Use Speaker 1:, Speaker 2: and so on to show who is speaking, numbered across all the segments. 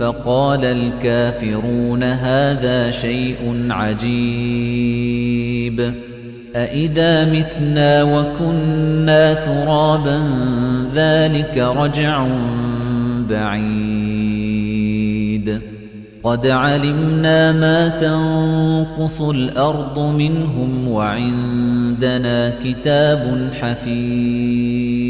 Speaker 1: فقال الكافرون هذا شيء عجيب. أإذا متنا وكنا ترابا ذلك رجع بعيد. قد علمنا ما تنقص الأرض منهم وعندنا كتاب حفيظ.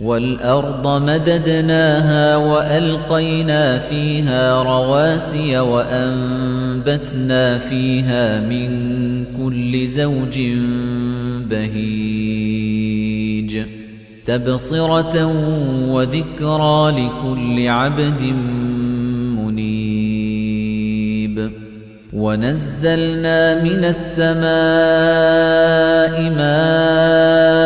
Speaker 1: والأرض مددناها وألقينا فيها رواسي وأنبتنا فيها من كل زوج بهيج تبصرة وذكرى لكل عبد منيب ونزلنا من السماء ماء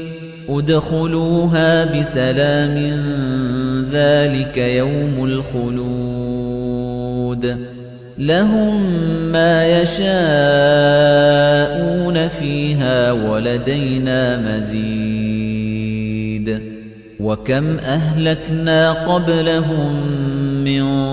Speaker 1: ادخلوها بسلام ذلك يوم الخلود. لهم ما يشاءون فيها ولدينا مزيد. وكم أهلكنا قبلهم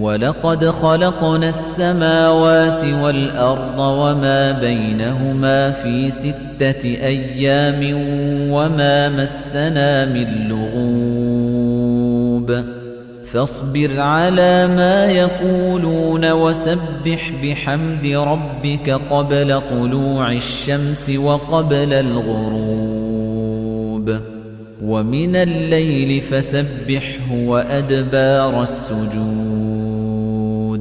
Speaker 1: ولقد خلقنا السماوات والأرض وما بينهما في ستة أيام وما مسنا من لغوب. فاصبر على ما يقولون وسبح بحمد ربك قبل طلوع الشمس وقبل الغروب. ومن الليل فسبحه وأدبار السجود.